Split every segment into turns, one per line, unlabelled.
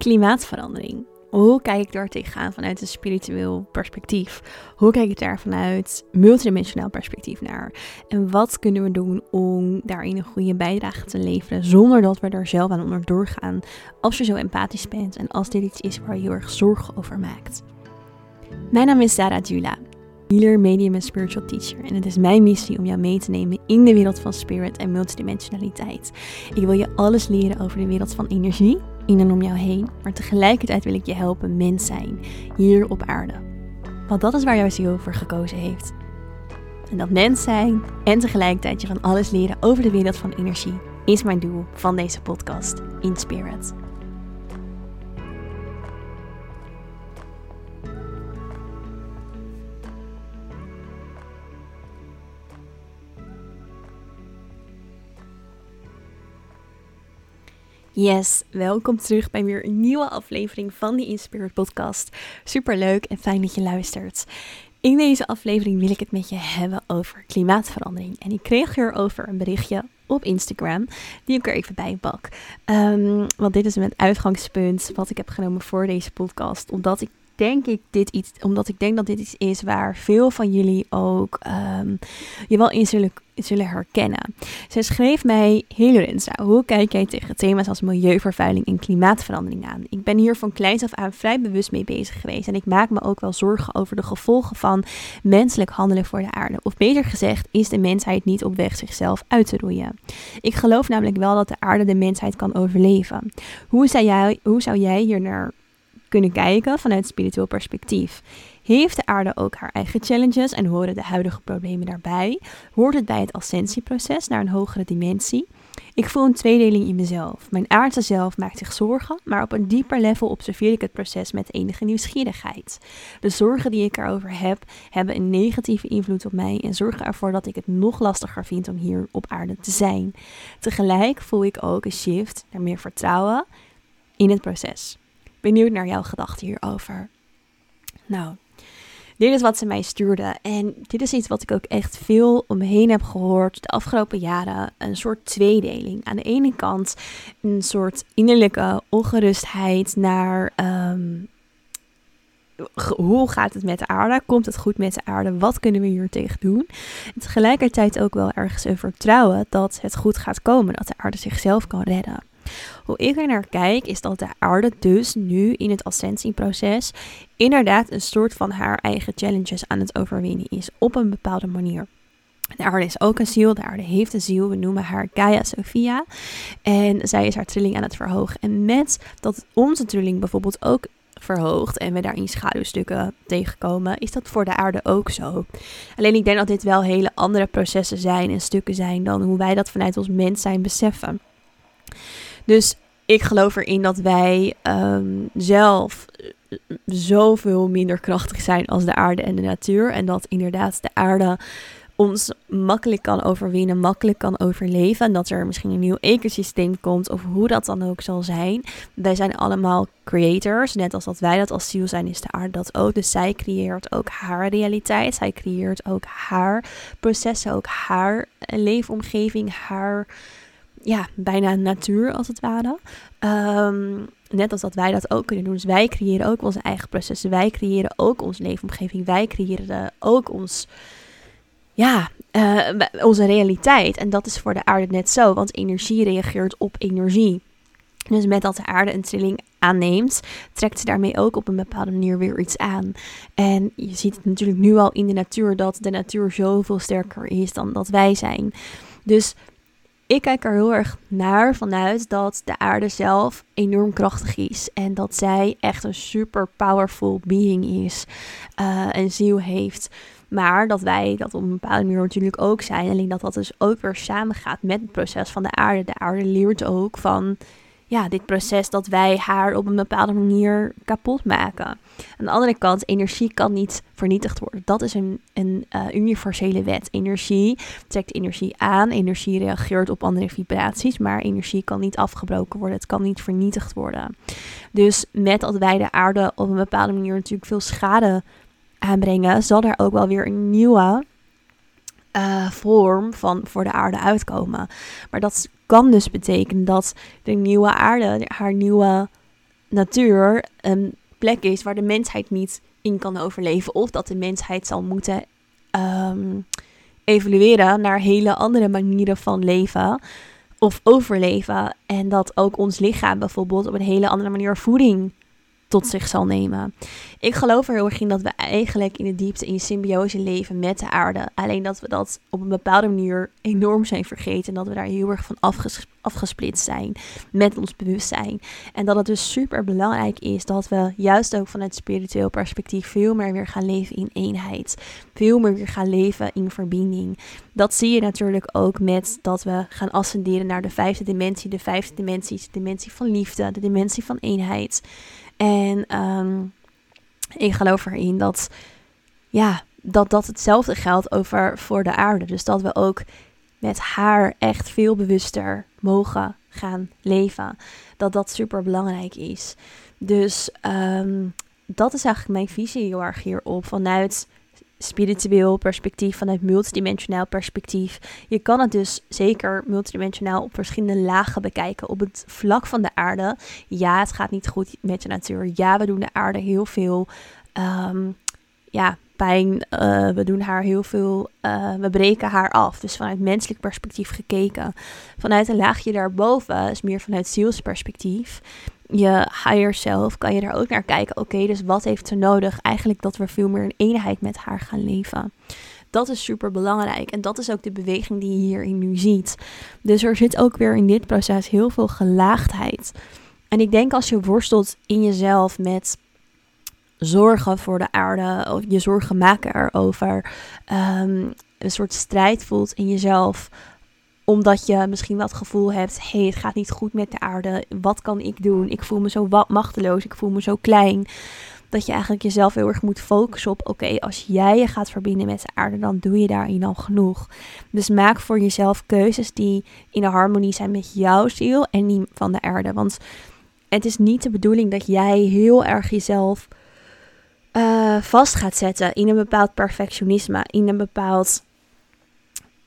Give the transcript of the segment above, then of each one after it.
klimaatverandering. Hoe kijk ik daar tegenaan vanuit een spiritueel perspectief? Hoe kijk ik daar vanuit multidimensionaal perspectief naar? En wat kunnen we doen om daarin een goede bijdrage te leveren zonder dat we er zelf aan onderdoor gaan als je zo empathisch bent en als dit iets is waar je heel erg zorgen over maakt? Mijn naam is Sarah Dula, healer, medium en spiritual teacher. En het is mijn missie om jou mee te nemen in de wereld van spirit en multidimensionaliteit. Ik wil je alles leren over de wereld van energie in en om jou heen, maar tegelijkertijd wil ik je helpen mens zijn, hier op aarde. Want dat is waar jouw ziel voor gekozen heeft. En dat mens zijn en tegelijkertijd je van alles leren over de wereld van energie is mijn doel van deze podcast, In Spirit. Yes, welkom terug bij weer een nieuwe aflevering van de Inspired Podcast. Super leuk en fijn dat je luistert. In deze aflevering wil ik het met je hebben over klimaatverandering. En ik kreeg hierover een berichtje op Instagram, die ik er even bij pak. Um, want dit is mijn uitgangspunt wat ik heb genomen voor deze podcast. Omdat ik denk ik dit iets, omdat ik denk dat dit iets is waar veel van jullie ook um, je wel in zullen, zullen herkennen. Zij schreef mij, hey hoe kijk jij tegen thema's als milieuvervuiling en klimaatverandering aan? Ik ben hier van kleins af aan vrij bewust mee bezig geweest en ik maak me ook wel zorgen over de gevolgen van menselijk handelen voor de aarde. Of beter gezegd, is de mensheid niet op weg zichzelf uit te roeien. Ik geloof namelijk wel dat de aarde de mensheid kan overleven. Hoe zou jij, hoe zou jij hier naar kunnen kijken vanuit spiritueel perspectief. Heeft de aarde ook haar eigen challenges en horen de huidige problemen daarbij? Hoort het bij het ascensieproces naar een hogere dimensie? Ik voel een tweedeling in mezelf. Mijn aardse zelf maakt zich zorgen, maar op een dieper level observeer ik het proces met enige nieuwsgierigheid. De zorgen die ik erover heb, hebben een negatieve invloed op mij en zorgen ervoor dat ik het nog lastiger vind om hier op aarde te zijn. Tegelijk voel ik ook een shift naar meer vertrouwen in het proces. Benieuwd naar jouw gedachten hierover. Nou, dit is wat ze mij stuurde. En dit is iets wat ik ook echt veel om me heen heb gehoord de afgelopen jaren. Een soort tweedeling. Aan de ene kant een soort innerlijke ongerustheid naar. Ehm, hoe gaat het met de aarde? Komt het goed met de aarde? Wat kunnen we hier tegen doen? En tegelijkertijd ook wel ergens een vertrouwen dat het goed gaat komen, dat de aarde zichzelf kan redden. Hoe ik er naar kijk, is dat de aarde dus nu in het ascensieproces inderdaad een soort van haar eigen challenges aan het overwinnen is op een bepaalde manier. De aarde is ook een ziel, de aarde heeft een ziel, we noemen haar Gaia Sophia. En zij is haar trilling aan het verhogen. En met dat onze trilling bijvoorbeeld ook verhoogt en we daarin schaduwstukken tegenkomen, is dat voor de aarde ook zo. Alleen ik denk dat dit wel hele andere processen zijn en stukken zijn dan hoe wij dat vanuit ons mens zijn beseffen. Dus ik geloof erin dat wij um, zelf eh, zoveel minder krachtig zijn als de aarde en de natuur. En dat inderdaad de aarde ons makkelijk kan overwinnen, makkelijk kan overleven. En dat er misschien een nieuw ecosysteem komt, of hoe dat dan ook zal zijn. Wij zijn allemaal creators. Net als dat wij dat als ziel zijn, is de aarde dat ook. Dus zij creëert ook haar realiteit. Zij creëert ook haar processen, ook haar leefomgeving, haar ja, bijna natuur als het ware. Ehm, net als dat wij dat ook kunnen doen. Dus wij creëren ook onze eigen processen. Wij creëren ook onze leefomgeving. Wij creëren ook ons, ja, uh, onze realiteit. En dat is voor de aarde net zo. Want energie reageert op energie. Dus met dat de aarde een trilling aanneemt, trekt ze daarmee ook op een bepaalde manier weer iets aan. En je ziet het natuurlijk nu al in de natuur dat de natuur zoveel sterker is dan dat wij zijn. Dus ik kijk er heel erg naar vanuit dat de aarde zelf enorm krachtig is. En dat zij echt een super powerful being is. Uh, een ziel heeft. Maar dat wij dat op een bepaalde manier natuurlijk ook zijn. Alleen dat dat dus ook weer samengaat met het proces van de aarde. De aarde leert ook van ja, dit proces dat wij haar op een bepaalde manier kapot maken. Aan de andere kant, energie kan niet vernietigd worden. Dat is een, een uh, universele wet. Energie trekt energie aan, energie reageert op andere vibraties, maar energie kan niet afgebroken worden, het kan niet vernietigd worden. Dus met dat wij de aarde op een bepaalde manier natuurlijk veel schade aanbrengen, zal er ook wel weer een nieuwe uh, vorm van voor de aarde uitkomen. Maar dat kan dus betekenen dat de nieuwe aarde haar nieuwe natuur een plek is waar de mensheid niet in kan overleven. Of dat de mensheid zal moeten um, evolueren naar hele andere manieren van leven of overleven. En dat ook ons lichaam bijvoorbeeld op een hele andere manier voeding tot zich zal nemen. Ik geloof er heel erg in dat we eigenlijk in de diepte in symbiose leven met de aarde. Alleen dat we dat op een bepaalde manier enorm zijn vergeten. En dat we daar heel erg van afges afgesplitst zijn met ons bewustzijn. En dat het dus super belangrijk is dat we juist ook vanuit spiritueel perspectief veel meer weer gaan leven in eenheid. Veel meer weer gaan leven in verbinding. Dat zie je natuurlijk ook met dat we gaan ascenderen naar de vijfde dimensie. De vijfde dimensie is de dimensie van liefde, de dimensie van eenheid. En um, ik geloof erin dat, ja, dat dat hetzelfde geldt over voor de aarde. Dus dat we ook met haar echt veel bewuster mogen gaan leven. Dat dat super belangrijk is. Dus um, dat is eigenlijk mijn visie heel erg hierop. Vanuit spiritueel perspectief, vanuit multidimensionaal perspectief. Je kan het dus zeker multidimensionaal op verschillende lagen bekijken. Op het vlak van de aarde, ja, het gaat niet goed met de natuur. Ja, we doen de aarde heel veel um, ja, pijn. Uh, we doen haar heel veel, uh, we breken haar af. Dus vanuit menselijk perspectief gekeken. Vanuit een laagje daarboven is meer vanuit zielsperspectief je higher self, kan je daar ook naar kijken. Oké, dus wat heeft ze nodig? Eigenlijk dat we veel meer in eenheid met haar gaan leven. Dat is super belangrijk. En dat is ook de beweging die je hierin nu ziet. Dus er zit ook weer in dit proces heel veel gelaagdheid. En ik denk als je worstelt in jezelf met zorgen voor de aarde, of je zorgen maken erover, um, een soort strijd voelt in jezelf omdat je misschien wel het gevoel hebt: hé, hey, het gaat niet goed met de aarde. Wat kan ik doen? Ik voel me zo machteloos. Ik voel me zo klein. Dat je eigenlijk jezelf heel erg moet focussen op: oké, als jij je gaat verbinden met de aarde, dan doe je daarin al genoeg. Dus maak voor jezelf keuzes die in harmonie zijn met jouw ziel en die van de aarde. Want het is niet de bedoeling dat jij heel erg jezelf uh, vast gaat zetten in een bepaald perfectionisme, in een bepaald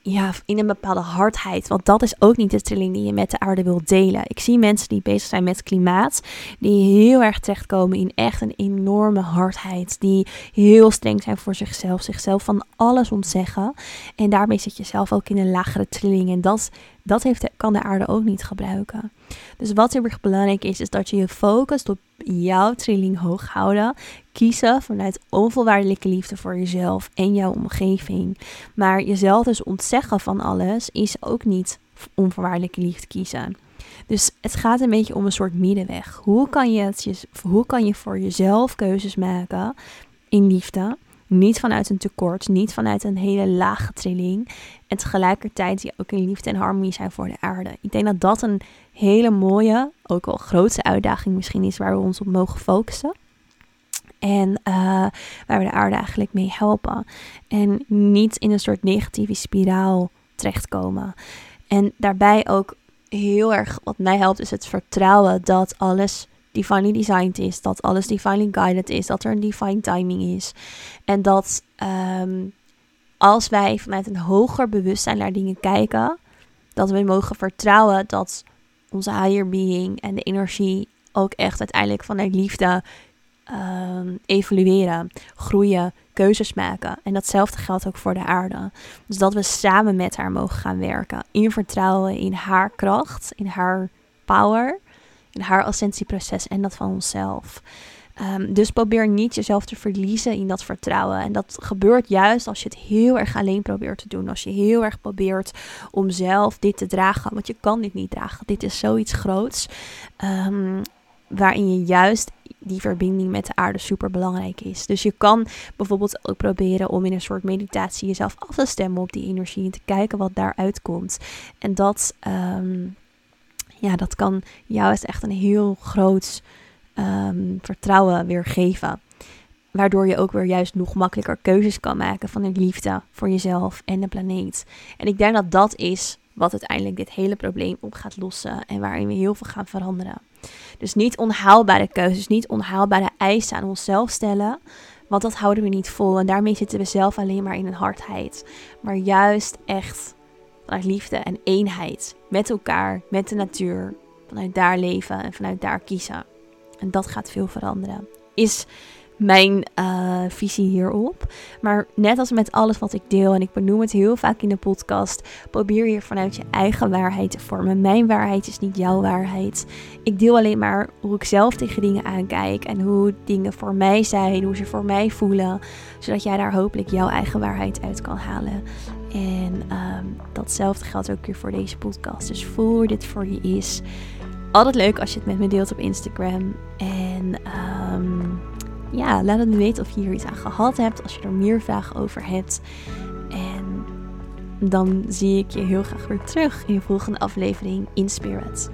ja, in een bepaalde hardheid. Want dat is ook niet de trilling die je met de aarde wilt delen. Ik zie mensen die bezig zijn met klimaat, die heel erg terechtkomen in echt een enorme hardheid. Die heel streng zijn voor zichzelf, zichzelf van alles ontzeggen. En daarmee zit je zelf ook in een lagere trilling. En dat, dat heeft, kan de aarde ook niet gebruiken. Dus wat heel erg belangrijk is, is dat je je focust op jouw trilling hoog houden. Kiezen vanuit onvoorwaardelijke liefde voor jezelf en jouw omgeving. Maar jezelf dus ontzeggen van alles is ook niet onvoorwaardelijke liefde kiezen. Dus het gaat een beetje om een soort middenweg. Hoe kan je, hoe kan je voor jezelf keuzes maken in liefde? Niet vanuit een tekort, niet vanuit een hele lage trilling. En tegelijkertijd die ook in liefde en harmonie zijn voor de aarde. Ik denk dat dat een hele mooie, ook wel grootste uitdaging misschien is waar we ons op mogen focussen. En uh, waar we de aarde eigenlijk mee helpen. En niet in een soort negatieve spiraal terechtkomen. En daarbij ook heel erg wat mij helpt is het vertrouwen dat alles divinely designed is, dat alles divinely guided is, dat er een divine timing is. En dat um, als wij vanuit een hoger bewustzijn naar dingen kijken, dat we mogen vertrouwen dat onze higher being en de energie ook echt uiteindelijk vanuit liefde um, evolueren, groeien, keuzes maken. En datzelfde geldt ook voor de aarde. Dus dat we samen met haar mogen gaan werken. In vertrouwen in haar kracht, in haar power in haar ascensieproces en dat van onszelf. Um, dus probeer niet jezelf te verliezen in dat vertrouwen. En dat gebeurt juist als je het heel erg alleen probeert te doen. Als je heel erg probeert om zelf dit te dragen. Want je kan dit niet dragen. Dit is zoiets groots. Um, waarin je juist die verbinding met de aarde super belangrijk is. Dus je kan bijvoorbeeld ook proberen om in een soort meditatie jezelf af te stemmen op die energie en te kijken wat daaruit komt. En dat um, ja, dat kan jou is echt een heel groot um, vertrouwen weer geven. Waardoor je ook weer juist nog makkelijker keuzes kan maken van een liefde voor jezelf en de planeet. En ik denk dat dat is wat uiteindelijk dit hele probleem op gaat lossen en waarin we heel veel gaan veranderen. Dus niet onhaalbare keuzes, niet onhaalbare eisen aan onszelf stellen, want dat houden we niet vol en daarmee zitten we zelf alleen maar in een hardheid. Maar juist echt vanuit liefde en eenheid met elkaar, met de natuur, vanuit daar leven en vanuit daar kiezen. En dat gaat veel veranderen. Is mijn uh, visie hierop. Maar net als met alles wat ik deel, en ik benoem het heel vaak in de podcast, probeer je vanuit je eigen waarheid te vormen. Mijn waarheid is niet jouw waarheid. Ik deel alleen maar hoe ik zelf tegen dingen aankijk en hoe dingen voor mij zijn, hoe ze voor mij voelen, zodat jij daar hopelijk jouw eigen waarheid uit kan halen. En um, datzelfde geldt ook weer voor deze podcast. Dus voel dit voor je is. Altijd leuk als je het met me deelt op Instagram. En um, ja, laat het me weten of je hier iets aan gehad hebt. Als je er meer vragen over hebt. En dan zie ik je heel graag weer terug in de volgende aflevering in Spirit.